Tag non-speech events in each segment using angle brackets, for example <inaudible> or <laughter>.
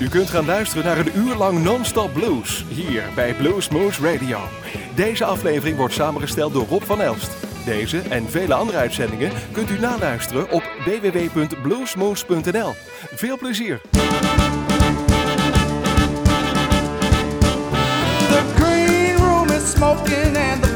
U kunt gaan luisteren naar een uur lang non-stop blues hier bij Blues Moose Radio. Deze aflevering wordt samengesteld door Rob van Elst. Deze en vele andere uitzendingen kunt u naluisteren op www.bluesmoose.nl. Veel plezier! The green room is smoking and the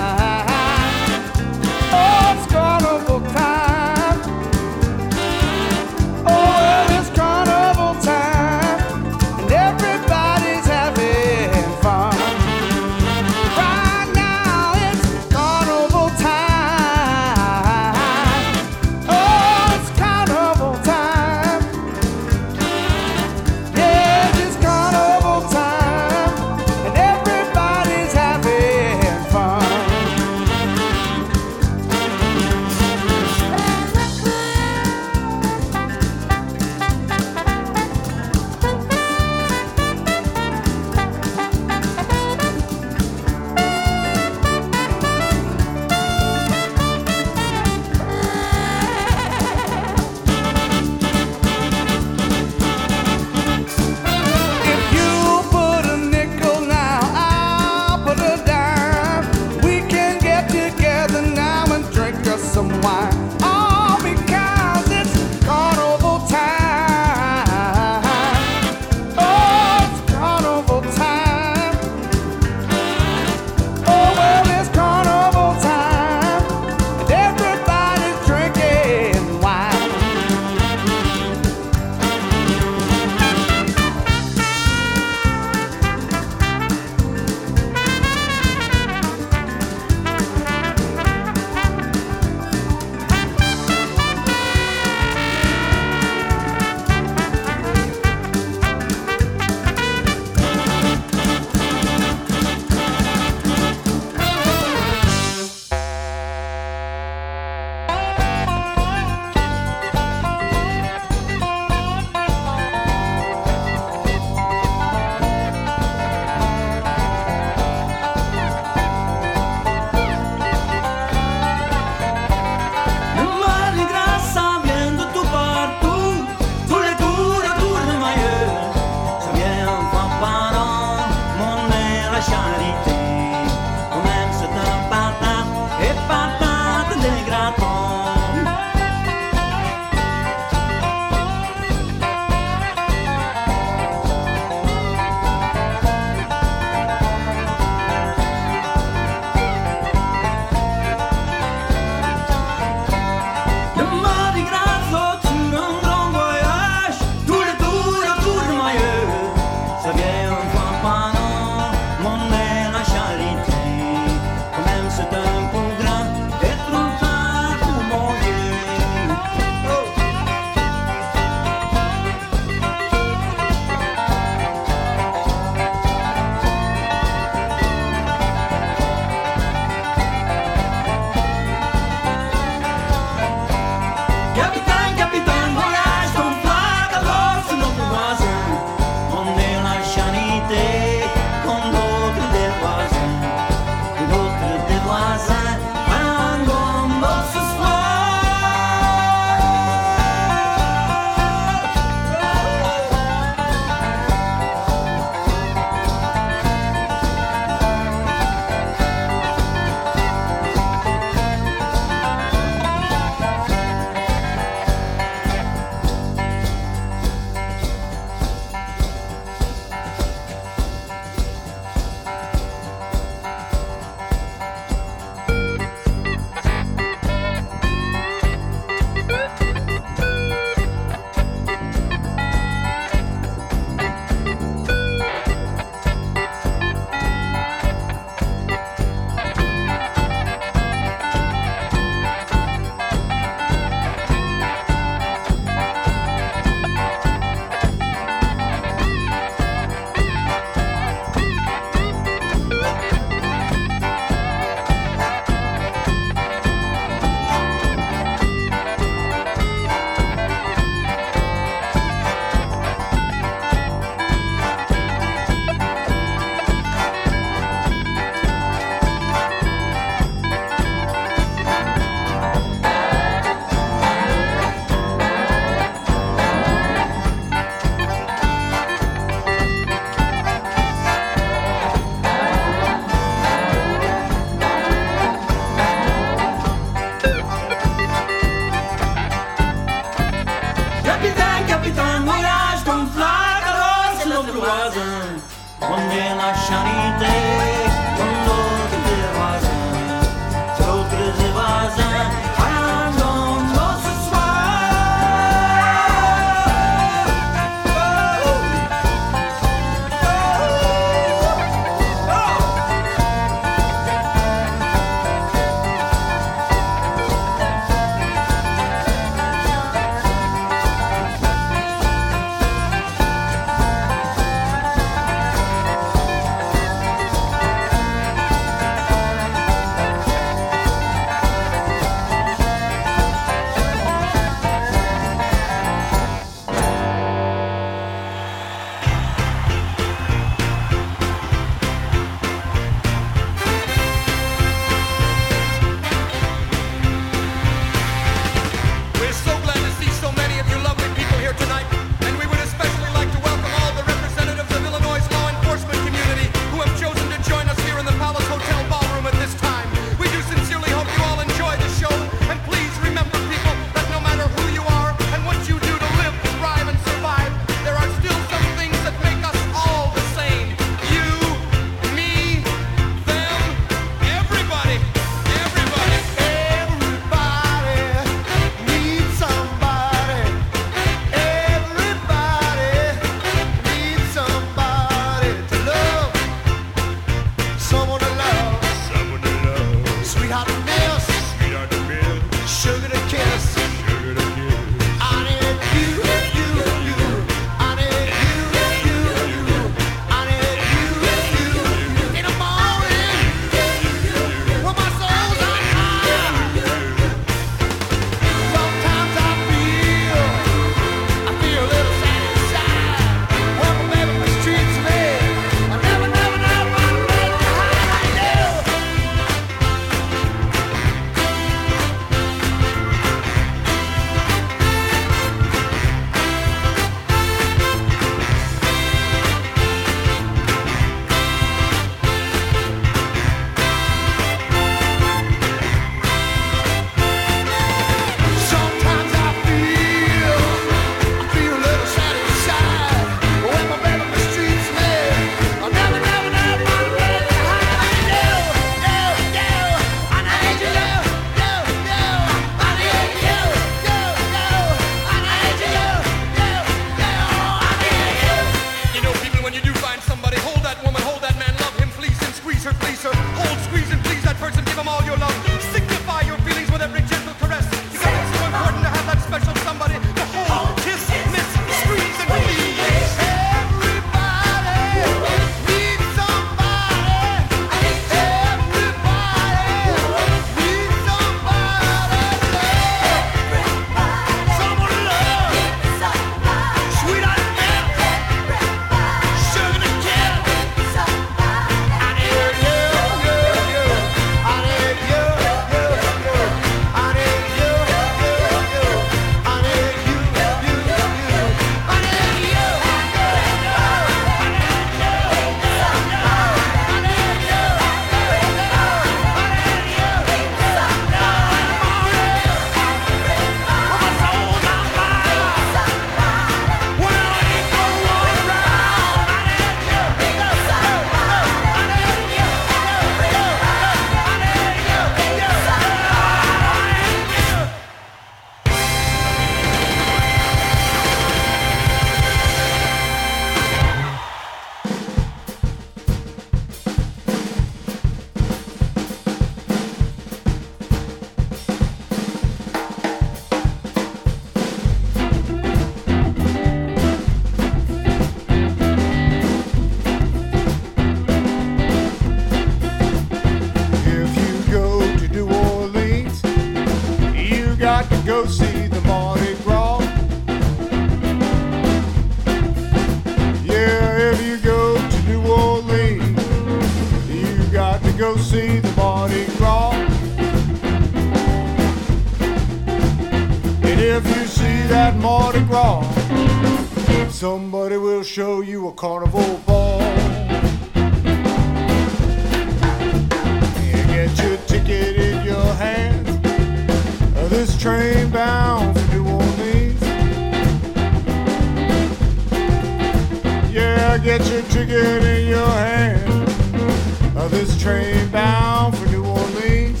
this train bound for New Orleans.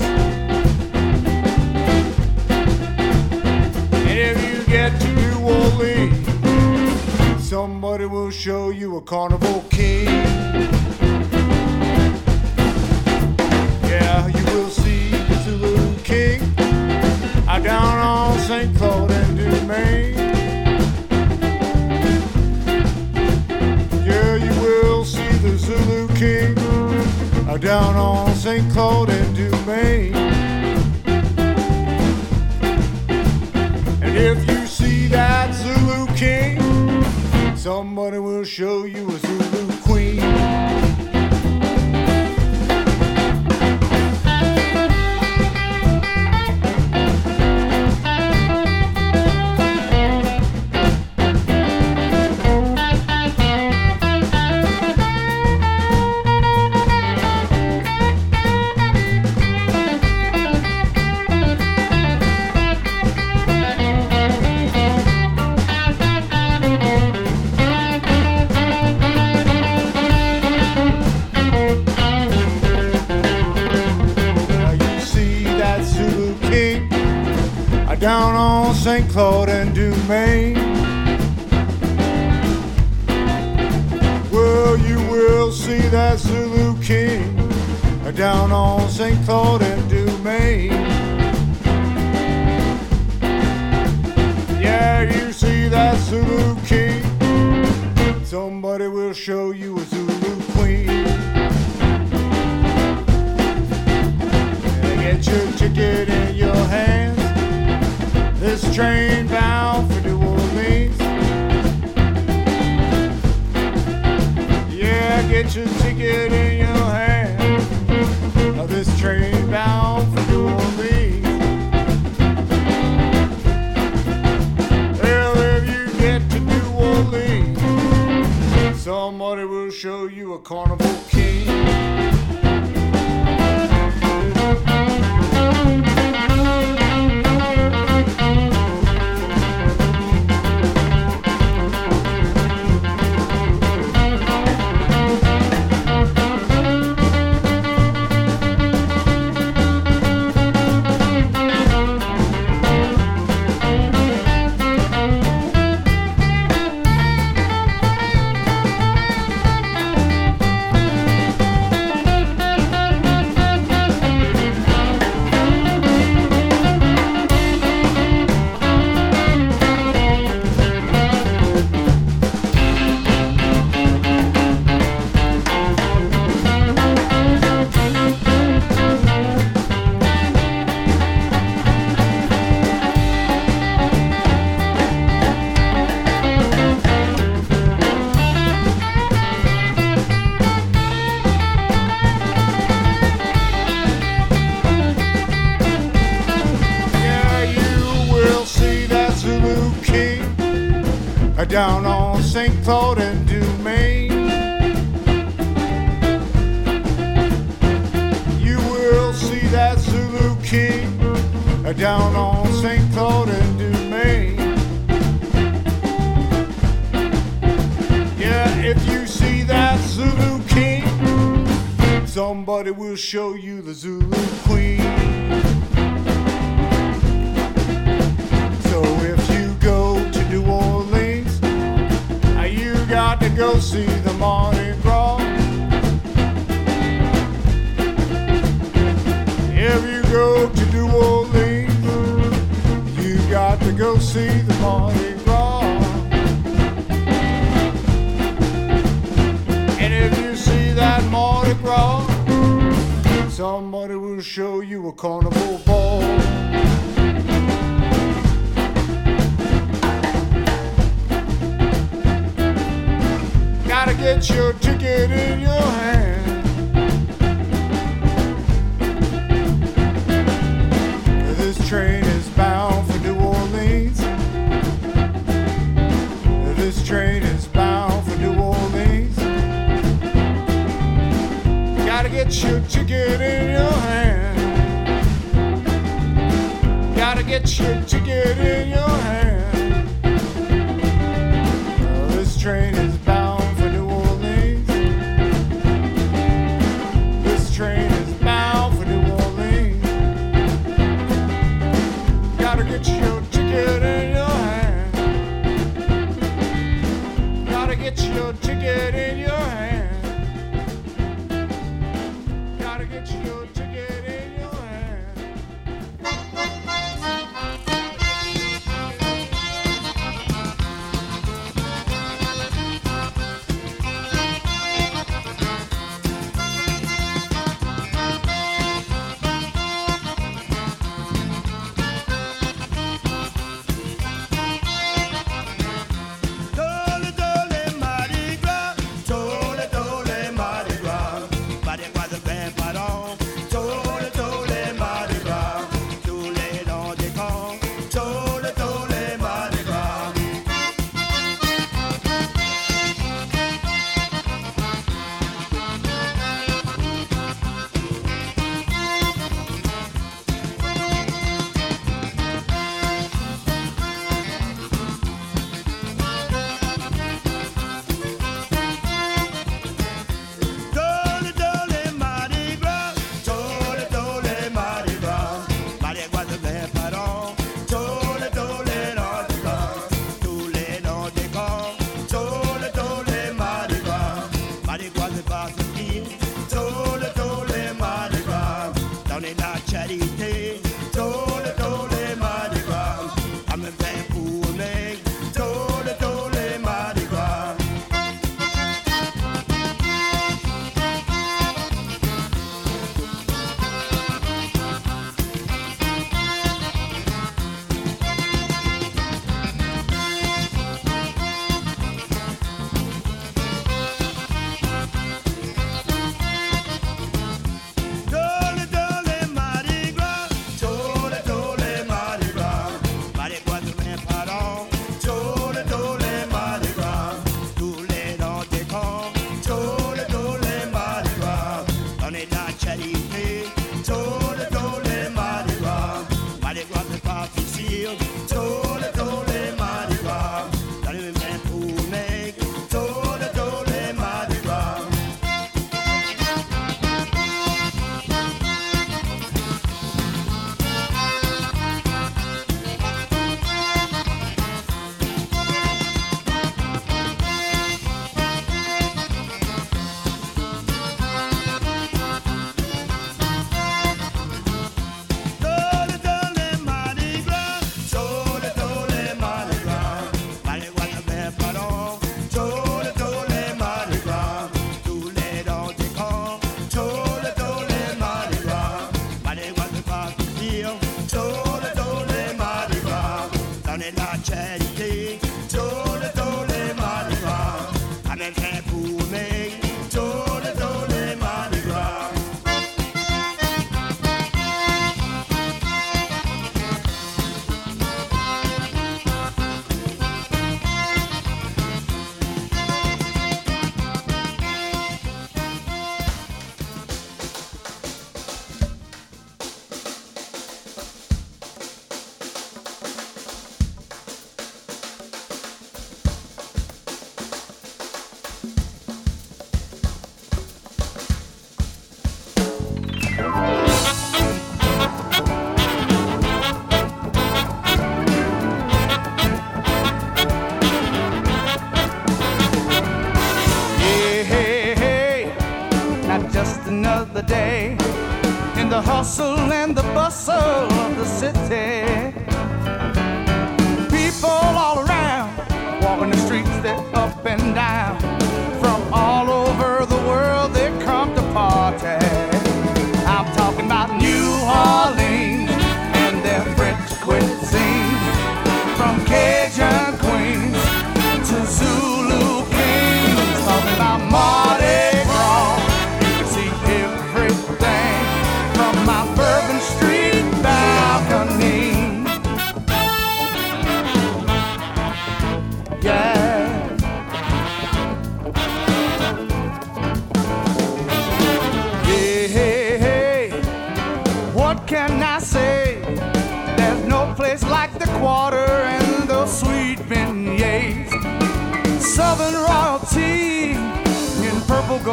If you get to New Orleans, somebody will show you a carnival king. Down on St. Claude and Dumaine. Train bound for New Orleans. Yeah, get your ticket in your hand. Now This train bound for New Orleans. Well, if you get to New Orleans, somebody will show you a carnival somebody will show you the Zulu Queen. So if you go to New Orleans, uh, you got to go see the Mardi Gras. If you go to New Orleans, you got to go see the Mardi will show you a carnival ball. Gotta get your ticket in your hand. This train is bound for New Orleans. This train is bound for New Orleans. Gotta get your ticket in your hand. Gotta get your ticket in your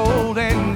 gold, and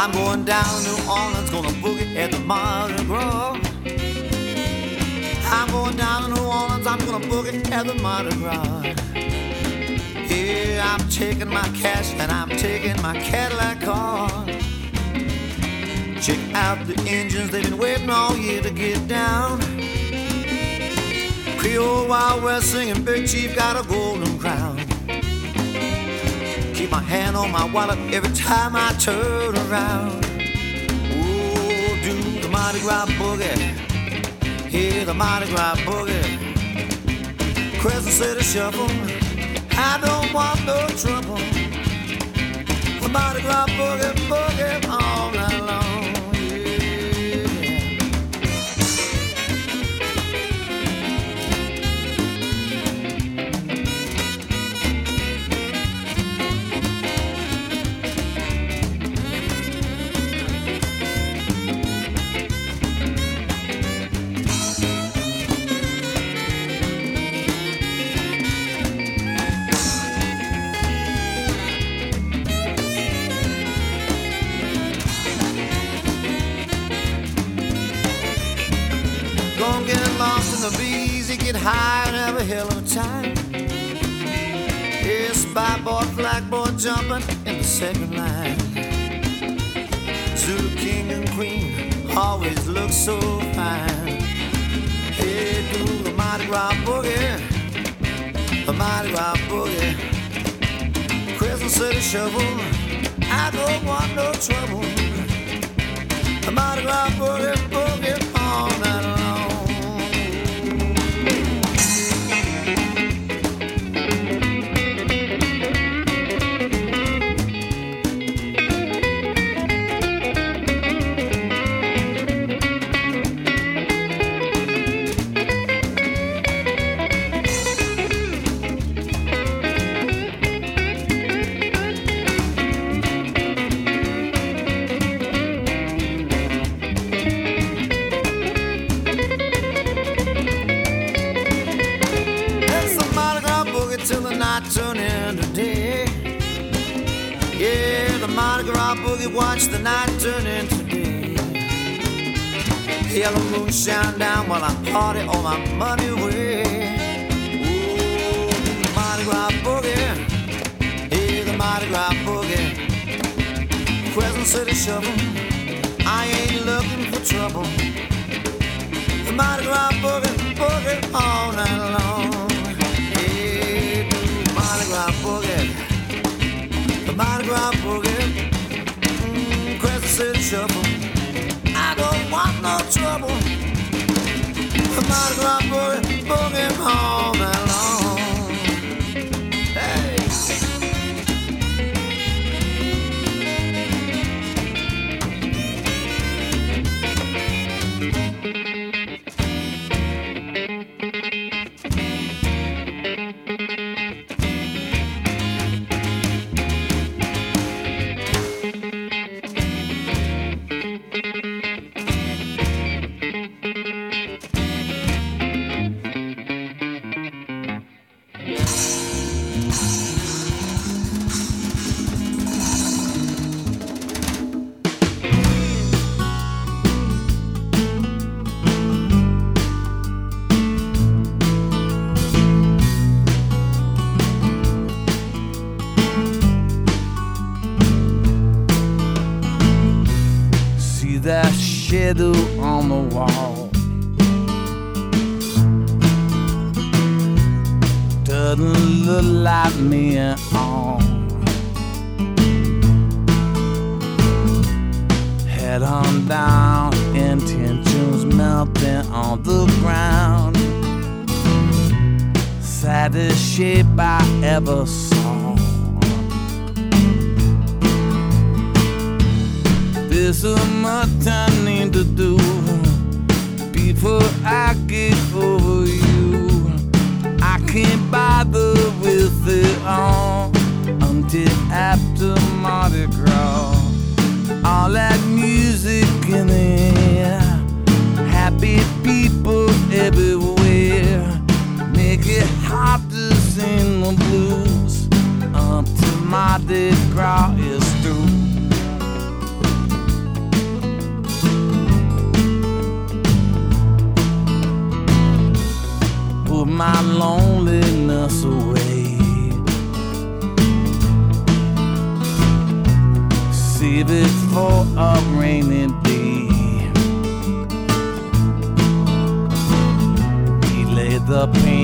I'm going down to New Orleans, gonna boogie at the Mardi Gras. I'm going down to New Orleans, I'm gonna boogie at the Mardi Gras. Yeah, I'm taking my cash and I'm taking my Cadillac car. Check out the engines, they've been waiting all year to get down. Creole Wild West singing, Big Chief got a golden crown. Keep my hand on my wallet every time I turn around. Oh, do the Mardi Gras boogie. Hear the Mardi Gras boogie. Crescent City shuffle. I don't want no trouble. The Mardi Gras boogie, boogie all night long. Boy jumping in the second line. Zulu king and queen always look so fine. Hey, do the Mardi Gras boogie, the Mardi Gras boogie. Crescent City shovel, I don't want no trouble. The Mardi Gras boogie watch the night turn into day. Yellow moon shine down while I party all my money away. Ooh, Mardi Gras boogie, yeah, the Mardi Gras boogie. Crescent City shovel, I ain't looking for trouble. The Mardi Gras boogie, boogie all night long. The Mardi Gras boogie, the Mardi Gras boogie, I don't want no trouble. Mardi Gras boogie, boogie all night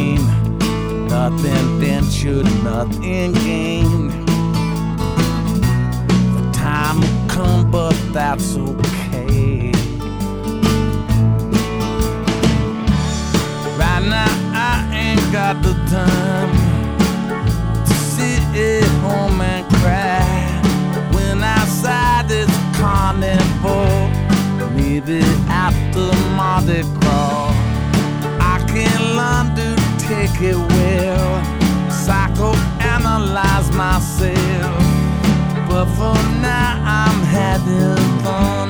gain. Nothing ventured, nothing gained. The time will come, but that's okay. Right now, I ain't got the time to sit at home and it will psychoanalyze myself. But for now, I'm having fun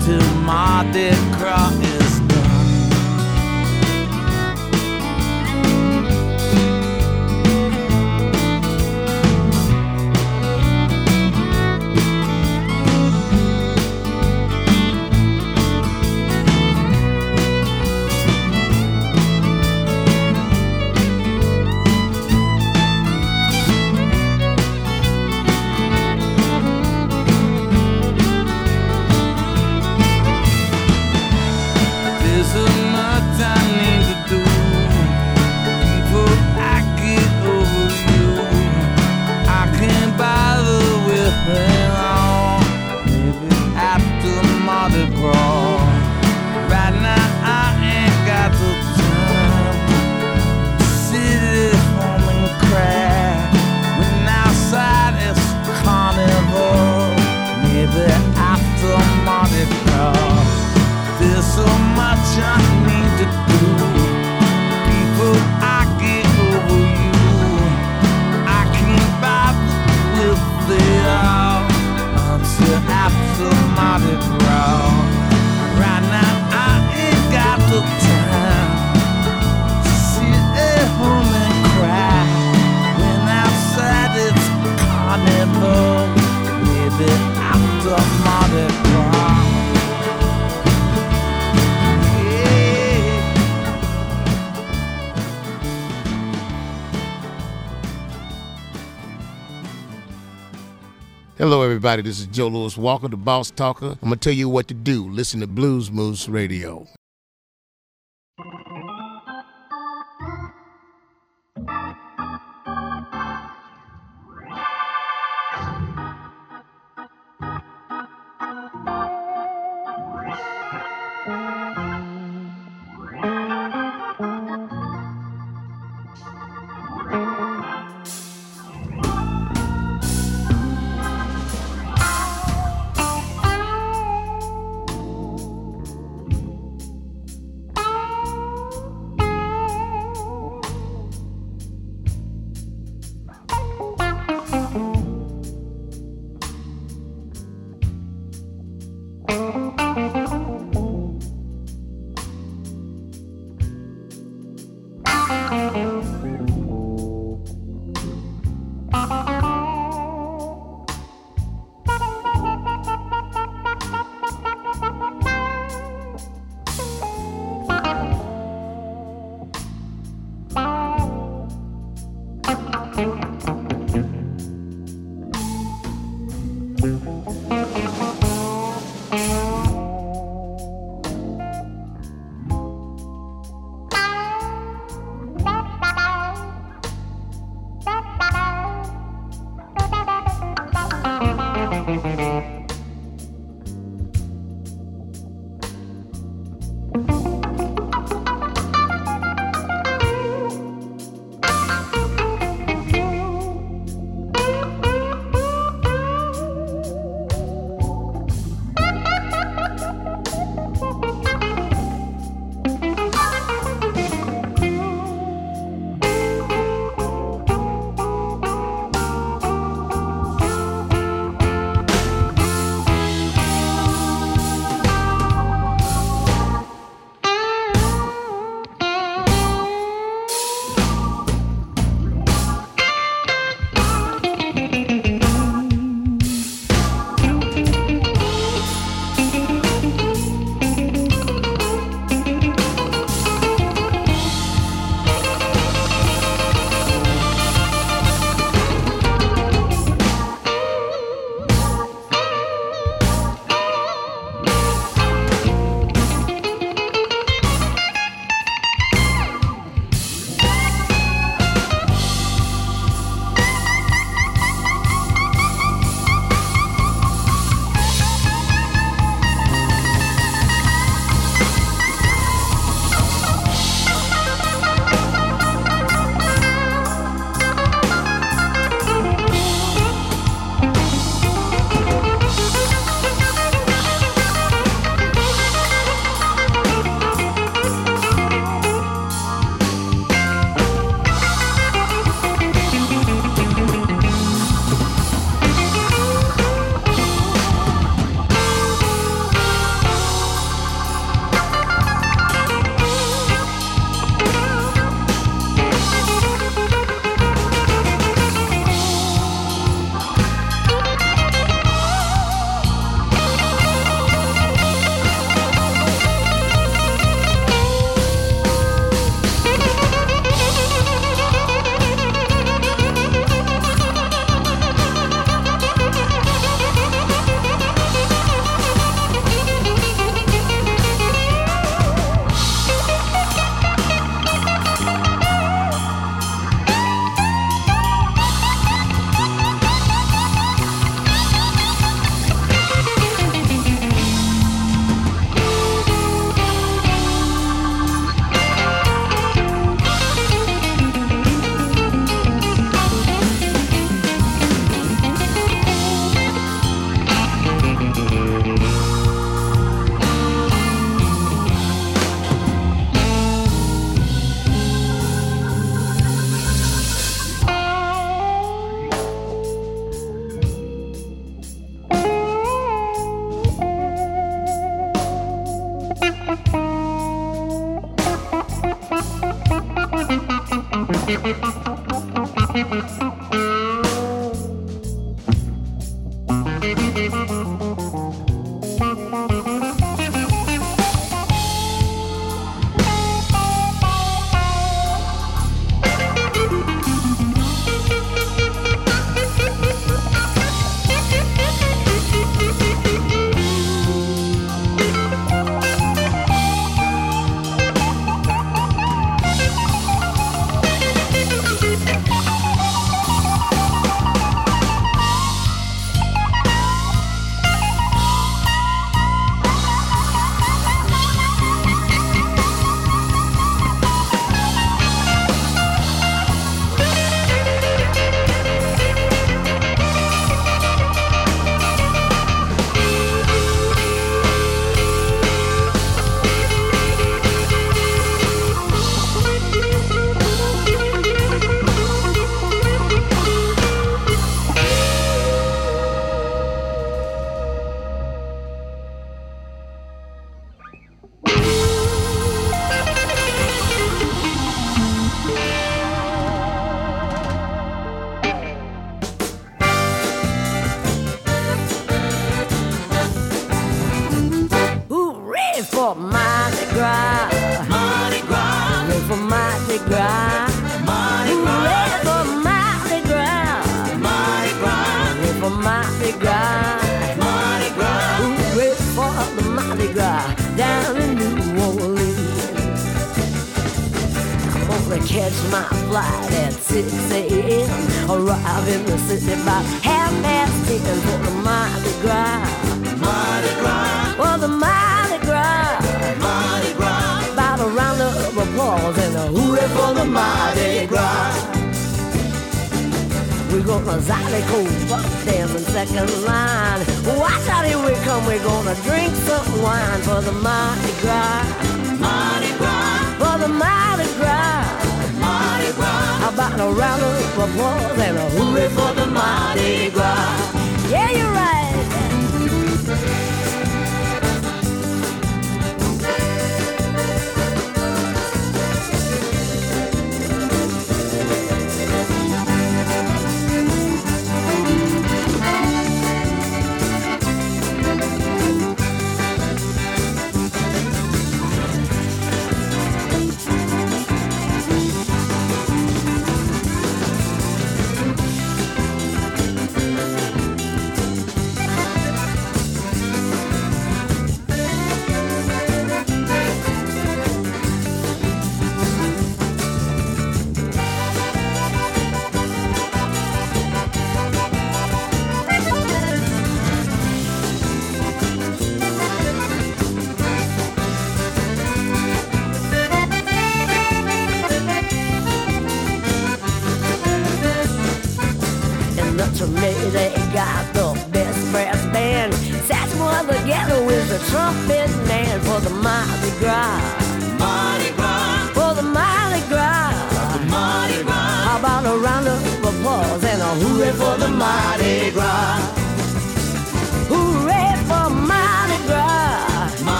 till my dead cry private road. Hello, everybody. This is Joe Louis. Welcome to Boss Talker. I'm going to tell you what to do. Listen to Blues Moose Radio. applause and a hooray for the Mardi Gras. Yeah, you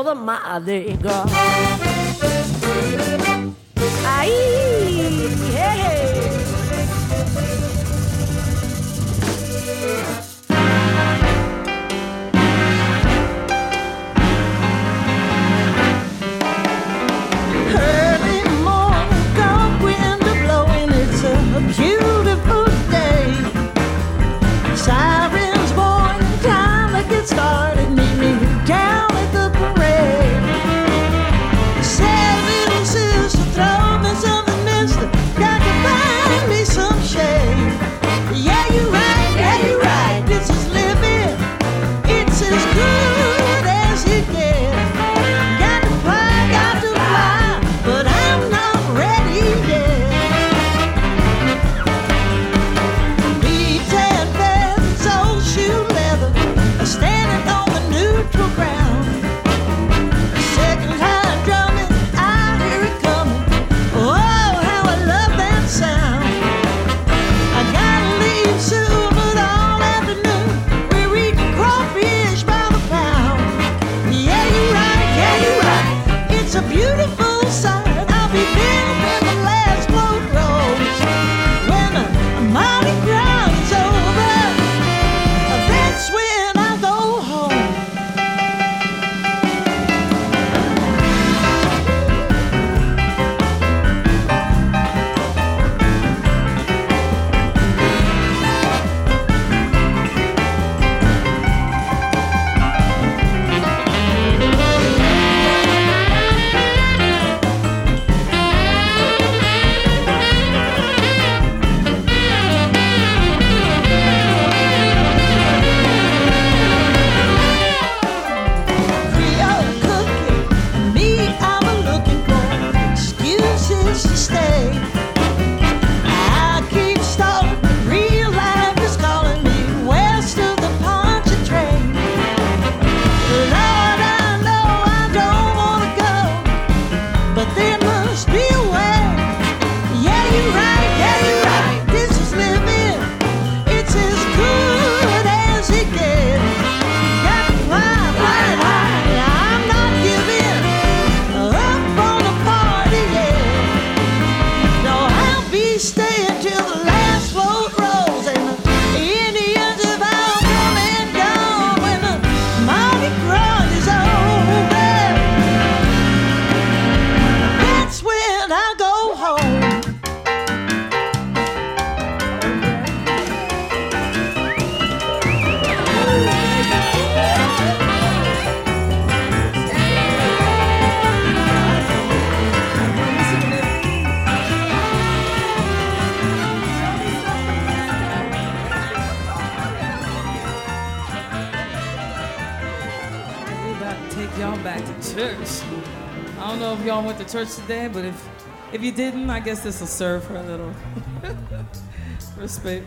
for the Mardi Gras. Aye, hey. she. Church today, but if if you didn't, I guess this will serve for a little <laughs> respect.